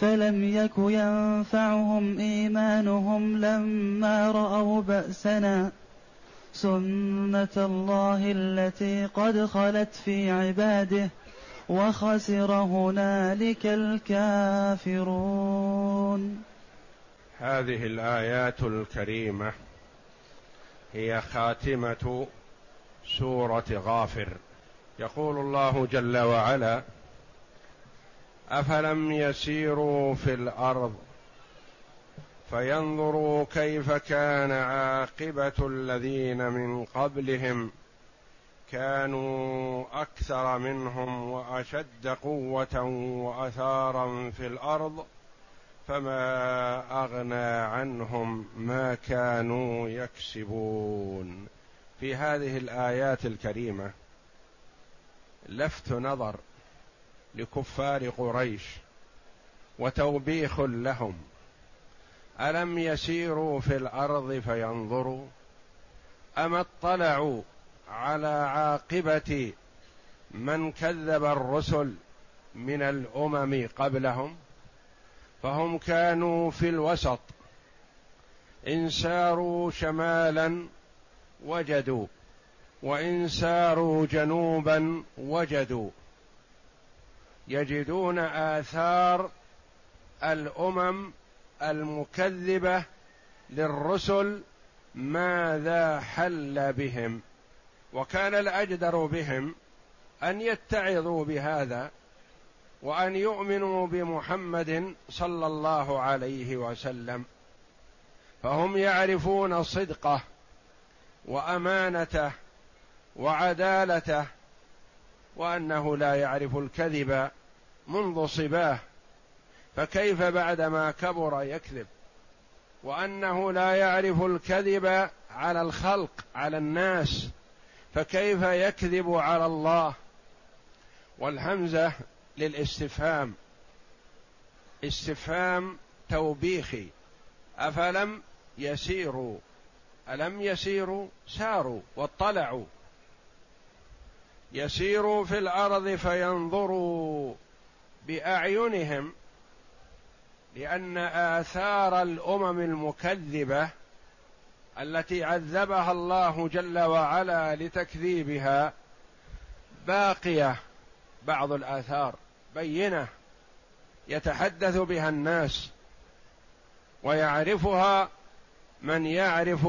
فلم يك ينفعهم إيمانهم لما رأوا بأسنا. سنة الله التي قد خلت في عباده وخسر هنالك الكافرون. هذه الآيات الكريمة هي خاتمة سورة غافر. يقول الله جل وعلا أفلم يسيروا في الأرض فينظروا كيف كان عاقبة الذين من قبلهم كانوا أكثر منهم وأشد قوة وأثارا في الأرض فما أغنى عنهم ما كانوا يكسبون. في هذه الآيات الكريمة لفت نظر لكفار قريش وتوبيخ لهم. ألم يسيروا في الأرض فينظروا؟ أم اطلعوا على عاقبة من كذب الرسل من الأمم قبلهم؟ فهم كانوا في الوسط إن ساروا شمالا وجدوا وإن ساروا جنوبا وجدوا. يجدون آثار الأمم المكذبة للرسل ماذا حل بهم. وكان الأجدر بهم أن يتعظوا بهذا وأن يؤمنوا بمحمد صلى الله عليه وسلم. فهم يعرفون صدقه وأمانته وعدالته وأنه لا يعرف الكذب منذ صباه فكيف بعدما كبر يكذب؟ وأنه لا يعرف الكذب على الخلق على الناس فكيف يكذب على الله؟ والهمزة للاستفهام. استفهام توبيخي. أفلم يسيروا؟ ألم يسيروا؟ ساروا واطلعوا. يسيروا في الأرض فينظروا بأعينهم لأن آثار الأمم المكذبة التي عذبها الله جل وعلا لتكذيبها باقية بعض الآثار بينة يتحدث بها الناس ويعرفها من يعرف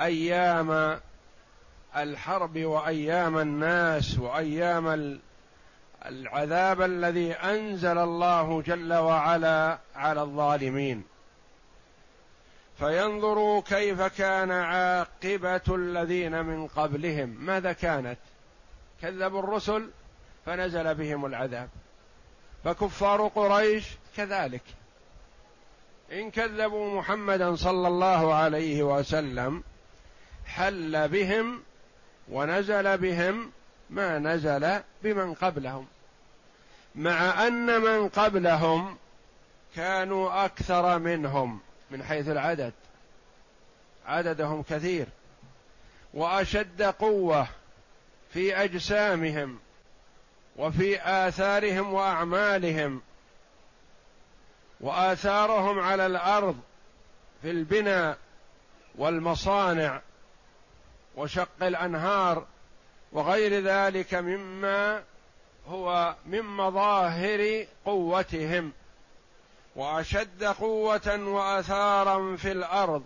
أيام الحرب وأيام الناس وأيام العذاب الذي أنزل الله جل وعلا على الظالمين. فينظروا كيف كان عاقبة الذين من قبلهم. ماذا كانت؟ كذبوا الرسل فنزل بهم العذاب. فكفار قريش كذلك. إن كذبوا محمدا صلى الله عليه وسلم حل بهم ونزل بهم ما نزل بمن قبلهم. مع أن من قبلهم كانوا أكثر منهم من حيث العدد. عددهم كثير. وأشد قوة في أجسامهم وفي آثارهم وأعمالهم. وآثارهم على الأرض في البناء والمصانع. وشق الأنهار وغير ذلك مما هو من مظاهر قوتهم وأشد قوة وأثارا في الأرض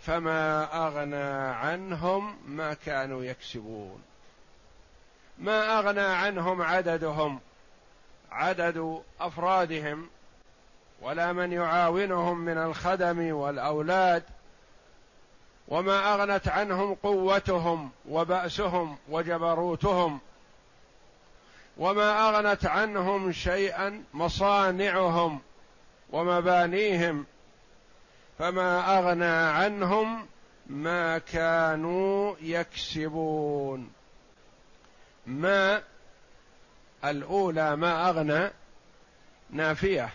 فما أغنى عنهم ما كانوا يكسبون. ما أغنى عنهم عددهم عدد أفرادهم ولا من يعاونهم من الخدم والأولاد وما أغنت عنهم قوتهم وبأسهم وجبروتهم وما أغنت عنهم شيئا مصانعهم ومبانيهم فما أغنى عنهم ما كانوا يكسبون ما الأولى ما أغنى نافية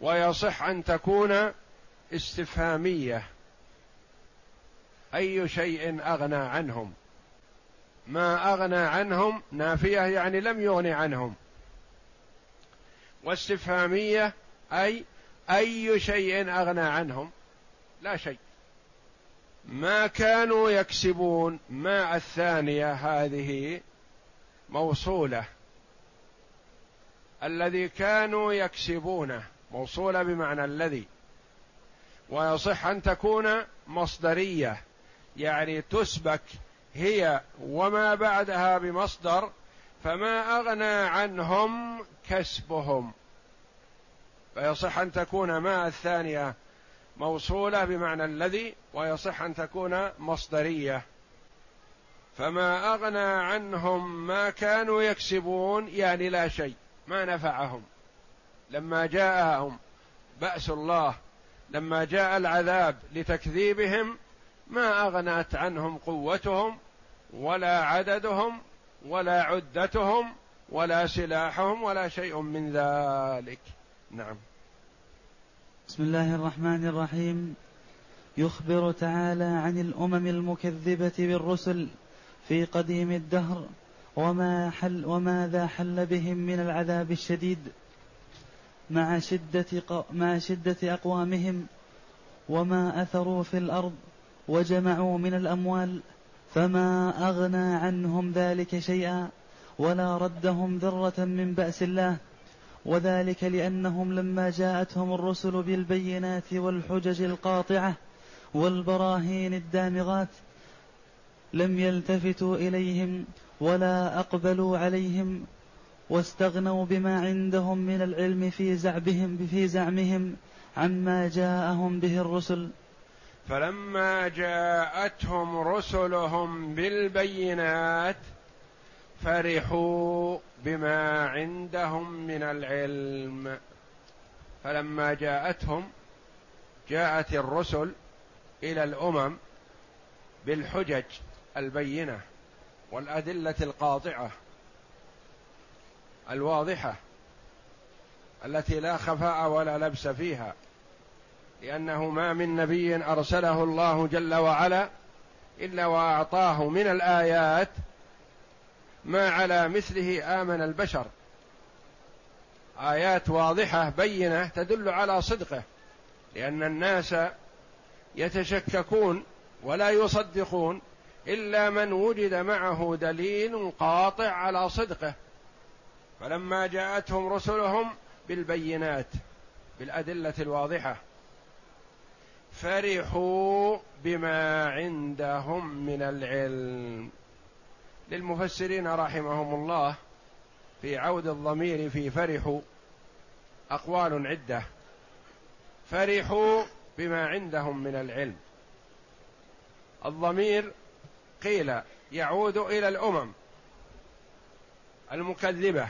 ويصح أن تكون استفهامية أي شيء أغنى عنهم. ما أغنى عنهم نافية يعني لم يغن عنهم. واستفهامية أي أي شيء أغنى عنهم. لا شيء. ما كانوا يكسبون. ما الثانية هذه موصولة. الذي كانوا يكسبونه. موصولة بمعنى الذي. ويصح أن تكون مصدرية. يعني تسبك هي وما بعدها بمصدر فما أغنى عنهم كسبهم. فيصح أن تكون ما الثانية موصولة بمعنى الذي ويصح أن تكون مصدرية. فما أغنى عنهم ما كانوا يكسبون يعني لا شيء ما نفعهم. لما جاءهم بأس الله لما جاء العذاب لتكذيبهم ما أغنت عنهم قوتهم ولا عددهم ولا عدتهم ولا سلاحهم ولا شيء من ذلك. نعم. بسم الله الرحمن الرحيم. يخبر تعالى عن الأمم المكذبة بالرسل في قديم الدهر وما حل وماذا حل بهم من العذاب الشديد مع شدة مع شدة أقوامهم وما أثروا في الأرض وجمعوا من الأموال فما أغنى عنهم ذلك شيئا ولا ردهم ذرة من بأس الله. وذلك لأنهم لما جاءتهم الرسل بالبينات والحجج القاطعة والبراهين الدامغات لم يلتفتوا إليهم ولا أقبلوا عليهم واستغنوا بما عندهم من العلم في زعبهم في زعمهم عما جاءهم به الرسل. فلما جاءتهم رسلهم بالبينات فرحوا بما عندهم من العلم. فلما جاءتهم جاءت الرسل إلى الأمم بالحجج البينة والأدلة القاطعة الواضحة التي لا خفاء ولا لبس فيها. لأنه ما من نبي أرسله الله جل وعلا إلا وأعطاه من الآيات ما على مثله آمن البشر. آيات واضحة بينة تدل على صدقه لأن الناس يتشككون ولا يصدقون إلا من وجد معه دليل قاطع على صدقه. فلما جاءتهم رسلهم بالبينات بالأدلة الواضحة. فرحوا بما عندهم من العلم. للمفسرين رحمهم الله في عود الضمير في فرحوا أقوال عدة. فرحوا بما عندهم من العلم. الضمير قيل يعود إلى الأمم المكذبة.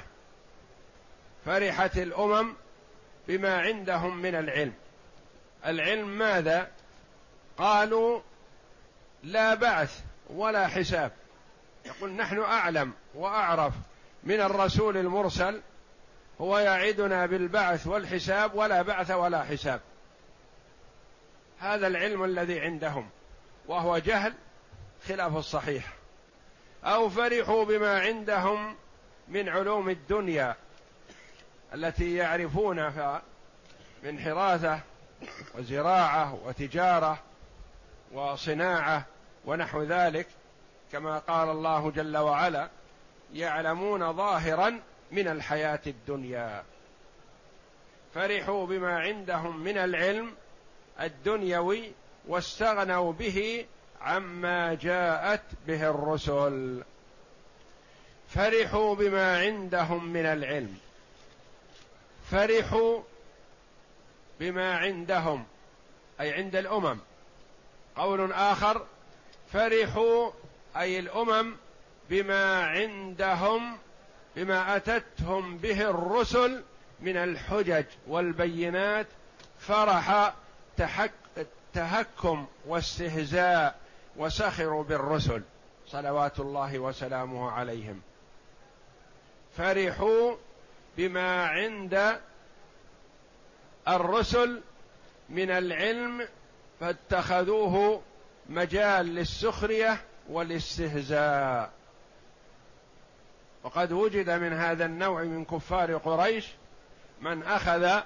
فرحت الأمم بما عندهم من العلم. العلم ماذا؟ قالوا لا بعث ولا حساب. يقول نحن أعلم وأعرف من الرسول المرسل هو يعدنا بالبعث والحساب ولا بعث ولا حساب. هذا العلم الذي عندهم وهو جهل خلاف الصحيح. أو فرحوا بما عندهم من علوم الدنيا التي يعرفونها من حراثه وزراعة وتجارة وصناعة ونحو ذلك كما قال الله جل وعلا يعلمون ظاهرا من الحياة الدنيا. فرحوا بما عندهم من العلم الدنيوي واستغنوا به عما جاءت به الرسل. فرحوا بما عندهم من العلم. فرحوا بما عندهم أي عند الأمم. قول آخر فرحوا أي الأمم بما عندهم بما أتتهم به الرسل من الحجج والبينات فرح تحك تهكم واستهزاء وسخروا بالرسل صلوات الله وسلامه عليهم. فرحوا بما عند الرسل من العلم فاتخذوه مجال للسخرية والاستهزاء. وقد وجد من هذا النوع من كفار قريش من أخذ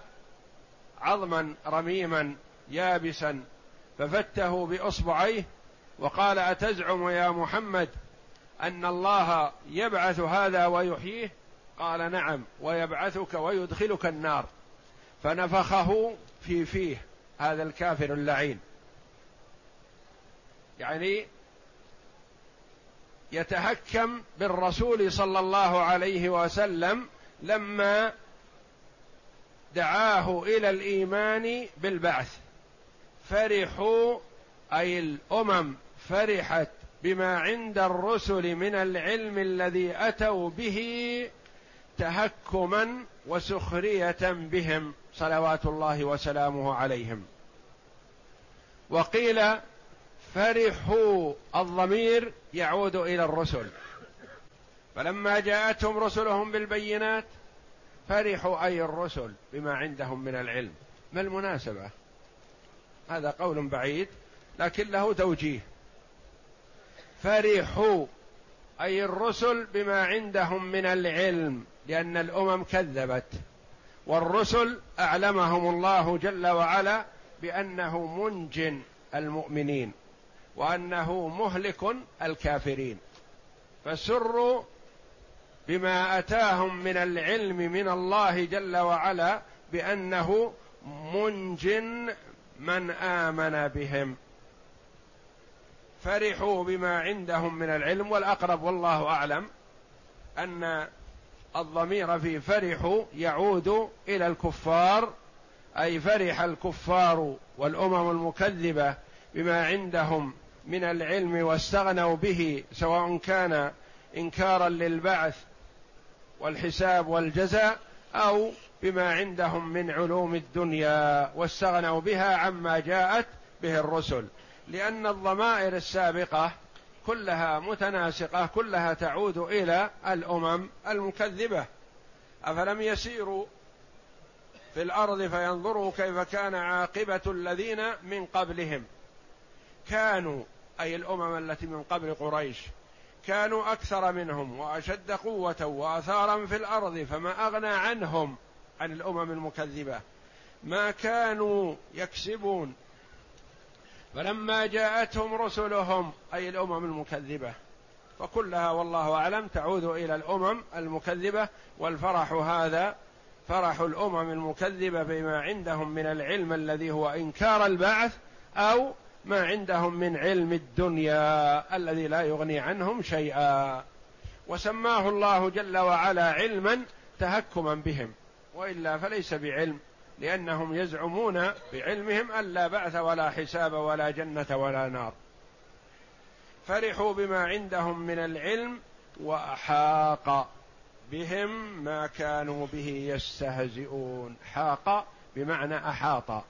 عظما رميما يابسا ففته بإصبعيه وقال أتزعم يا محمد أن الله يبعث هذا ويحييه؟ قال نعم ويبعثك ويدخلك النار. فنفخه في فيه هذا الكافر اللعين. يعني يتهكم بالرسول صلى الله عليه وسلم لما دعاه إلى الإيمان بالبعث. فرحوا أي الأمم فرحت بما عند الرسل من العلم الذي أتوا به تهكما وسخرية بهم صلوات الله وسلامه عليهم. وقيل فرحوا الضمير يعود إلى الرسل. فلما جاءتهم رسلهم بالبينات فرحوا أي الرسل بما عندهم من العلم. ما المناسبة؟ هذا قول بعيد لكن له توجيه. فرحوا أي الرسل بما عندهم من العلم. لأن الأمم كذبت والرسل أعلمهم الله جل وعلا بأنه منج المؤمنين وأنه مهلك الكافرين. فسروا بما أتاهم من العلم من الله جل وعلا بأنه منج من آمن بهم. فرحوا بما عندهم من العلم والأقرب والله أعلم أن الضمير في فرحوا يعود إلى الكفار أي فرح الكفار والأمم المكذبة بما عندهم من العلم واستغنوا به سواء كان إنكارا للبعث والحساب والجزاء أو بما عندهم من علوم الدنيا واستغنوا بها عما جاءت به الرسل. لأن الضمائر السابقة كلها متناسقة كلها تعود إلى الأمم المكذبة. أفلم يسيروا في الأرض فينظروا كيف كان عاقبة الذين من قبلهم. كانوا أي الأمم التي من قبل قريش كانوا أكثر منهم وأشد قوة وآثارا في الأرض فما أغنى عنهم عن الأمم المكذبة. ما كانوا يكسبون فلما جاءتهم رسلهم أي الأمم المكذبة فكلها والله أعلم تعود إلى الأمم المكذبة والفرح هذا فرح الأمم المكذبة بما عندهم من العلم الذي هو إنكار البعث أو ما عندهم من علم الدنيا الذي لا يغني عنهم شيئا. وسماه الله جل وعلا علما تهكما بهم وإلا فليس بعلم. لأنهم يزعمون بعلمهم أن لا بعث ولا حساب ولا جنة ولا نار. فرحوا بما عندهم من العلم وأحاق بهم ما كانوا به يستهزئون. حاق بمعنى أحاط.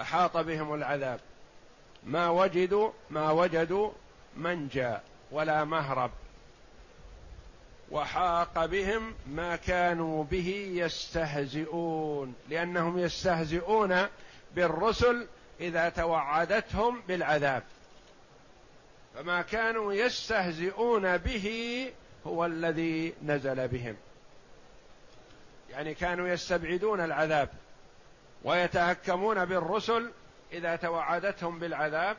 أحاط بهم العذاب. ما وجدوا ما وجدوا منجا ولا مهرب. وحاق بهم ما كانوا به يستهزئون لأنهم يستهزئون بالرسل إذا توعدتهم بالعذاب. فما كانوا يستهزئون به هو الذي نزل بهم. يعني كانوا يستبعدون العذاب ويتهكمون بالرسل إذا توعدتهم بالعذاب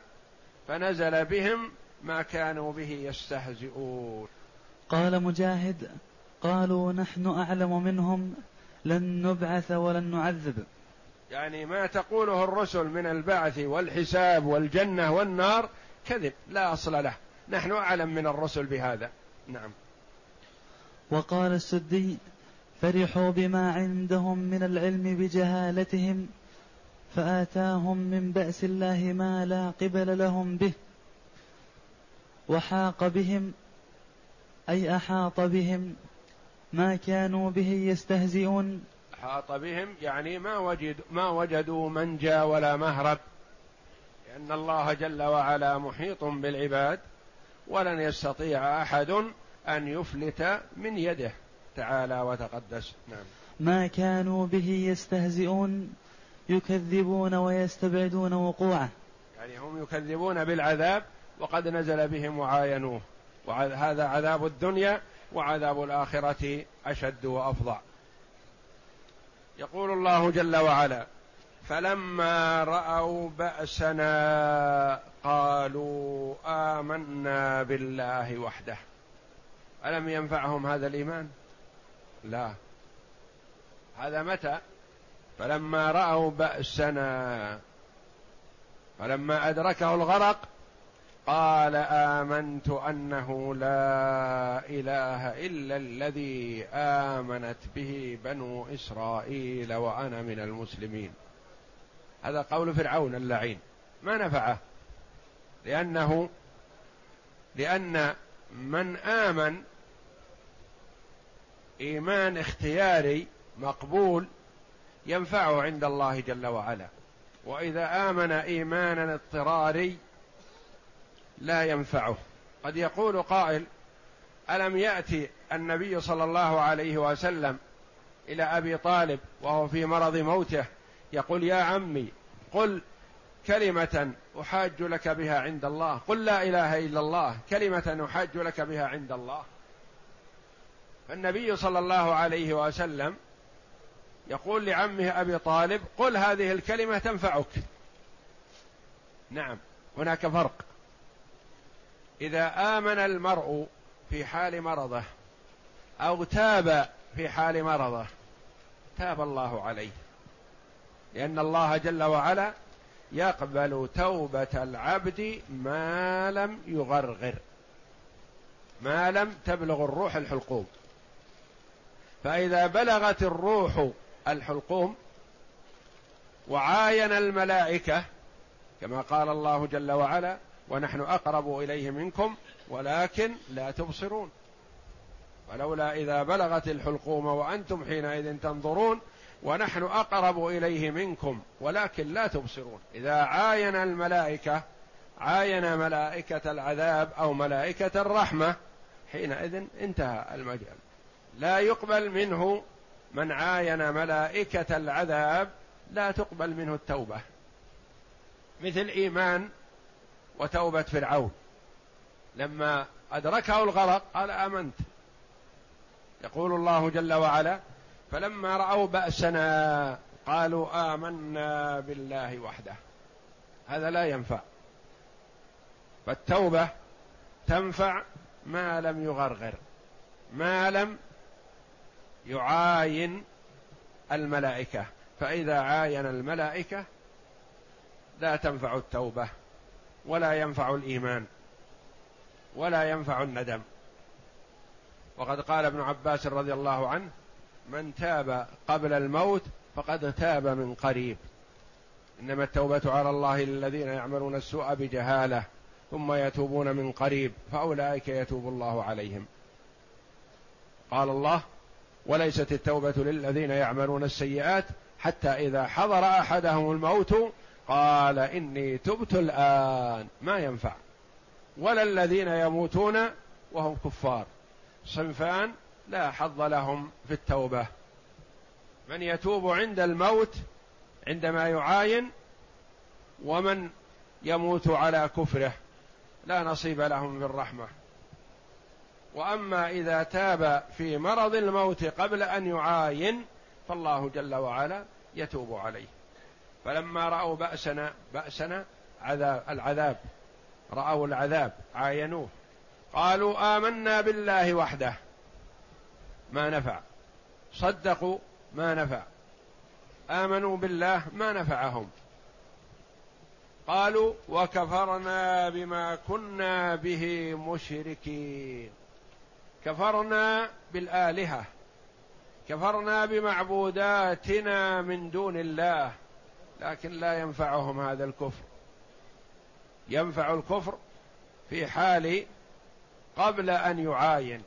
فنزل بهم ما كانوا به يستهزئون. قال مجاهد قالوا نحن أعلم منهم لن نبعث ولن نعذب. يعني ما تقوله الرسل من البعث والحساب والجنة والنار كذب لا أصل له. نحن أعلم من الرسل بهذا. نعم. وقال السدي فرحوا بما عندهم من العلم بجهالتهم فآتاهم من بأس الله ما لا قبل لهم به. وحاق بهم أي أحاط بهم ما كانوا به يستهزئون. أحاط بهم يعني ما وجد ما وجدوا منجا ولا مهرب. لأن الله جل وعلا محيط بالعباد ولن يستطيع أحد أن يفلت من يده. تعالى وتقدس. نعم. ما كانوا به يستهزئون يكذبون ويستبعدون وقوعه. يعني هم يكذبون بالعذاب وقد نزل بهم وعاينوه. وهذا عذاب الدنيا وعذاب الآخرة أشد وأفظع يقول الله جل وعلا فلما رأوا بأسنا قالوا آمنا بالله وحده. ألم ينفعهم هذا الإيمان؟ لا. هذا متى؟ فلما رأوا بأسنا فلما أدركه الغرق قال آمنت أنه لا إله إلا الذي آمنت به بنو إسرائيل وأنا من المسلمين. هذا قول فرعون اللعين. ما نفعه؟ لأنه لأن من آمن إيمان اختياري مقبول ينفعه عند الله جل وعلا. وإذا آمن ايمانا اضطراري لا ينفعه. قد يقول قائل ألم يأتي النبي صلى الله عليه وسلم إلى أبي طالب وهو في مرض موته يقول يا عمي قل كلمة أحاج لك بها عند الله. قل لا إله إلا الله. كلمة أحاج لك بها عند الله. فالنبي صلى الله عليه وسلم يقول لعمه أبي طالب قل هذه الكلمة تنفعك. نعم هناك فرق. إذا آمن المرء في حال مرضه أو تاب في حال مرضه تاب الله عليه. لأن الله جل وعلا يقبل توبة العبد ما لم يغرغر ما لم تبلغ الروح الحلقوم. فإذا بلغت الروح الحلقوم وعاين الملائكة كما قال الله جل وعلا ونحن أقرب إليه منكم ولكن لا تبصرون. ولولا إذا بلغت الحلقوم وأنتم حينئذ تنظرون ونحن أقرب إليه منكم ولكن لا تبصرون. إذا عاين الملائكة عاين ملائكة العذاب أو ملائكة الرحمة حينئذ انتهى المجال. لا يقبل منه من عاين ملائكة العذاب لا تقبل منه التوبة. مثل إيمان وتوبة فرعون. لما أدركه الغرق قال آمنت. يقول الله جل وعلا فلما رأوا بأسنا قالوا آمنا بالله وحده. هذا لا ينفع. فالتوبة تنفع ما لم يغرغر ما لم يعاين الملائكة. فإذا عاين الملائكة لا تنفع التوبة. ولا ينفع الإيمان ولا ينفع الندم. وقد قال ابن عباس رضي الله عنه من تاب قبل الموت فقد تاب من قريب. إنما التوبة على الله للذين يعملون السوء بجهالة ثم يتوبون من قريب فأولئك يتوب الله عليهم. قال الله وليست التوبة للذين يعملون السيئات حتى إذا حضر أحدهم الموت قال إني تبت الآن. ما ينفع. ولا الذين يموتون وهم كفار. صنفان لا حظ لهم في التوبة. من يتوب عند الموت عندما يعاين ومن يموت على كفره لا نصيب لهم في الرحمة. وأما إذا تاب في مرض الموت قبل أن يعاين فالله جل وعلا يتوب عليه. فلما رأوا بأسنا بأسنا عذاب العذاب رأوا العذاب عاينوه. قالوا آمنا بالله وحده. ما نفع. صدقوا ما نفع. آمنوا بالله ما نفعهم. قالوا وكفرنا بما كنا به مشركين. كفرنا بالآلهة. كفرنا بمعبوداتنا من دون الله. لكن لا ينفعهم هذا الكفر. ينفع الكفر في حال قبل أن يعاين.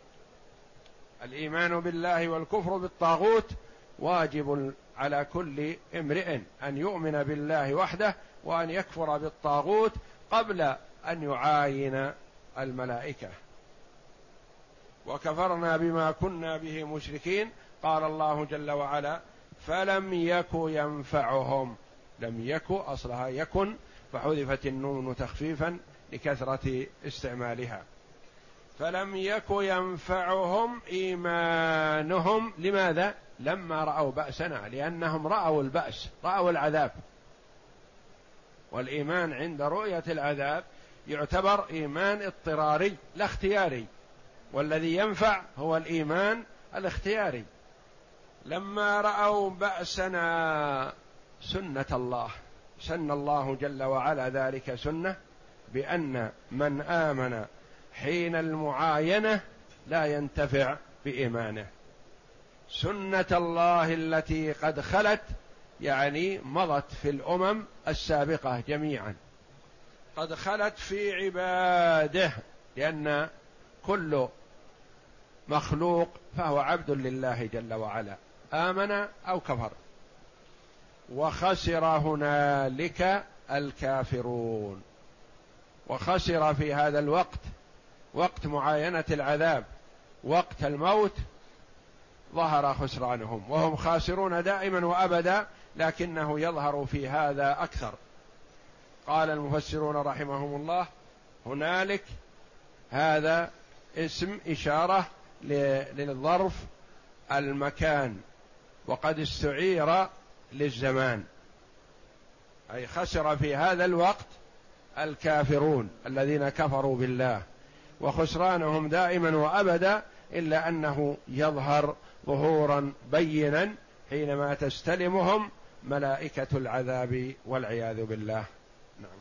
الإيمان بالله والكفر بالطاغوت واجب على كل امرئ أن يؤمن بالله وحده وأن يكفر بالطاغوت قبل أن يعاين الملائكة. وكفرنا بما كنا به مشركين. قال الله جل وعلا فلم يك ينفعهم لم يك أصلها يكن فحذفت النون تخفيفا لكثرة استعمالها. فلم يك ينفعهم إيمانهم. لماذا؟ لما رأوا بأسنا لأنهم رأوا البأس رأوا العذاب. والإيمان عند رؤية العذاب يعتبر إيمان اضطراري لا اختياري. والذي ينفع هو الإيمان الاختياري. لما رأوا بأسنا سنة الله. سن الله جل وعلا ذلك سنة بأن من آمن حين المعاينة لا ينتفع بإيمانه. سنة الله التي قد خلت يعني مضت في الأمم السابقة جميعا. قد خلت في عباده لأن كل مخلوق فهو عبد لله جل وعلا. آمن أو كفر. وخسر هنالك الكافرون. وخسر في هذا الوقت وقت معاينة العذاب وقت الموت ظهر خسرانهم. وهم خاسرون دائما وابدا لكنه يظهر في هذا أكثر. قال المفسرون رحمهم الله هنالك هذا اسم إشارة للظرف المكان. وقد استعير للزمان. أي خسر في هذا الوقت الكافرون الذين كفروا بالله. وخسرانهم دائما وأبدا إلا أنه يظهر ظهورا بينا حينما تستلمهم ملائكة العذاب والعياذ بالله. نعم.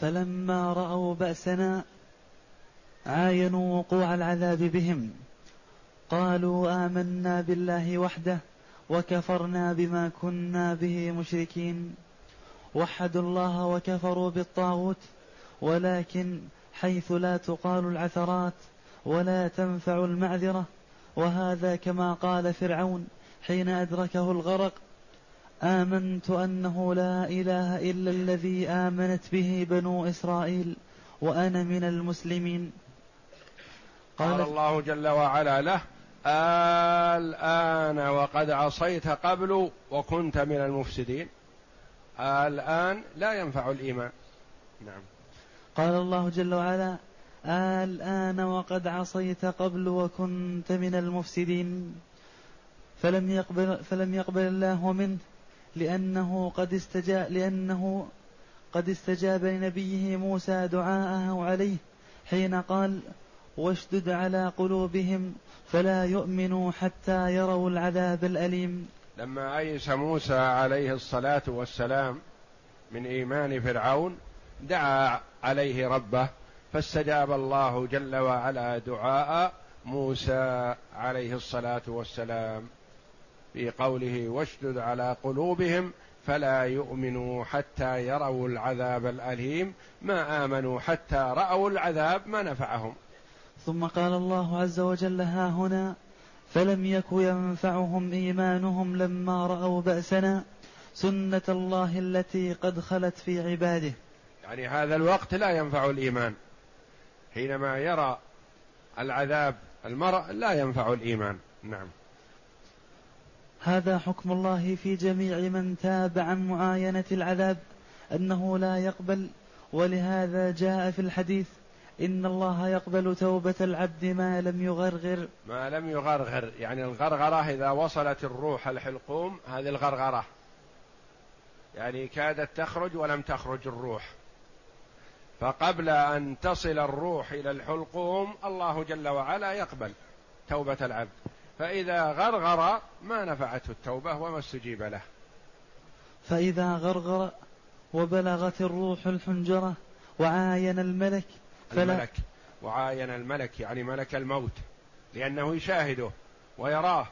فلما رأوا بأسنا عاينوا وقوع العذاب بهم. قالوا آمنا بالله وحده وكفرنا بما كنا به مشركين. وحدوا الله وكفروا بالطاغوت ولكن حيث لا تقال العثرات ولا تنفع المعذرة. وهذا كما قال فرعون حين أدركه الغرق آمنت أنه لا إله إلا الذي آمنت به بنو إسرائيل وأنا من المسلمين. قال, قال الله جل وعلا له الآن وقد عصيت قبل وكنت من المفسدين. الآن لا ينفع الإيمان. نعم. قال الله جل وعلا الآن وقد عصيت قبل وكنت من المفسدين. فلم يقبل فلم يقبل الله منه لأنه قد استجاب لأنه قد استجاب لنبيه موسى دعاءه عليه حين قال واشدد على قلوبهم فلا يؤمنوا حتى يروا العذاب الأليم. لما أيس موسى عليه الصلاة والسلام من إيمان فرعون دعا عليه ربه فاستجاب الله جل وعلا دعاء موسى عليه الصلاة والسلام في قوله واشدد على قلوبهم فلا يؤمنوا حتى يروا العذاب الأليم ما آمنوا حتى رأوا العذاب ما نفعهم. ثم قال الله عز وجل ها هنا فلم يك ينفعهم إيمانهم لما رأوا بأسنا سنة الله التي قد خلت في عباده. يعني هذا الوقت لا ينفع الإيمان. حينما يرى العذاب المرء لا ينفع الإيمان. نعم. هذا حكم الله في جميع من تاب عن معاينة العذاب أنه لا يقبل ولهذا جاء في الحديث إن الله يقبل توبة العبد ما لم يغرغر. ما لم يغرغر. يعني الغرغرة إذا وصلت الروح الحلقوم هذه الغرغرة. يعني كادت تخرج ولم تخرج الروح. فقبل أن تصل الروح إلى الحلقوم الله جل وعلا يقبل توبة العبد. فإذا غرغر ما نفعته التوبة وما استجيب له. فإذا غرغر وبلغت الروح الحنجرة وعاين الملك فلا. الملك وعاين الملك يعني ملك الموت لأنه يشاهده ويراه.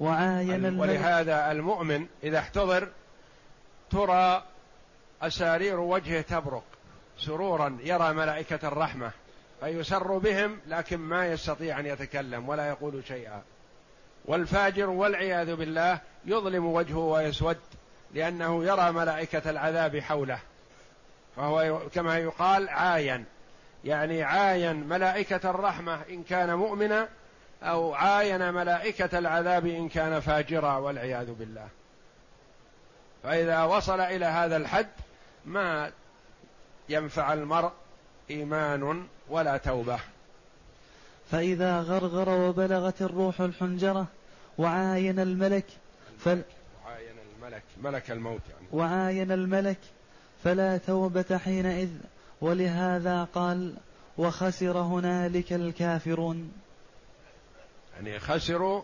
وعاين الملك. ولهذا المؤمن إذا احتضر ترى أسارير وجهه تبرق سرورا يرى ملائكة الرحمة فيسر بهم لكن ما يستطيع أن يتكلم ولا يقول شيئا. والفاجر والعياذ بالله يظلم وجهه ويسود لأنه يرى ملائكة العذاب حوله. فهو كما يقال عاين. يعني عاين ملائكة الرحمة إن كان مؤمنا أو عاين ملائكة العذاب إن كان فاجرا والعياذ بالله. فإذا وصل إلى هذا الحد ما ينفع المرء إيمان ولا توبة. فإذا غرغر وبلغت الروح الحنجرة وعاين الملك فل وعاين الملك ملك الموت يعني. وعاين الملك فلا توبة حينئذ ولهذا قال وخسر هنالك الكافرون. يعني خسروا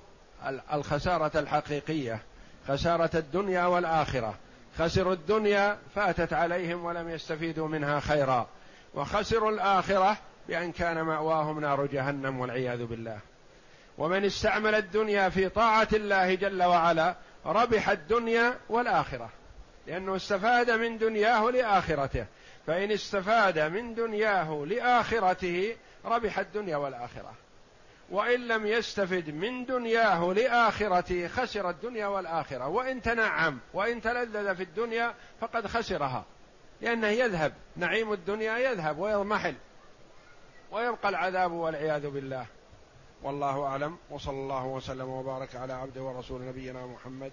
الخسارة الحقيقية خسارة الدنيا والآخرة. خسروا الدنيا فاتت عليهم ولم يستفيدوا منها خيرا. وخسروا الآخرة بأن كان مأواهم نار جهنم والعياذ بالله. ومن استعمل الدنيا في طاعة الله جل وعلا ربح الدنيا والآخرة. لأنه استفاد من دنياه لآخرته. فإن استفاد من دنياه لآخرته ربح الدنيا والآخرة. وإن لم يستفد من دنياه لآخرته خسر الدنيا والآخرة. وإن تنعم وإن تلذذ في الدنيا فقد خسرها. لأنه يذهب. نعيم الدنيا يذهب ويضمحل. ويبقى العذاب والعياذ بالله. والله أعلم. وصلى الله وسلم وبارك على عبده ورسول نبينا محمد.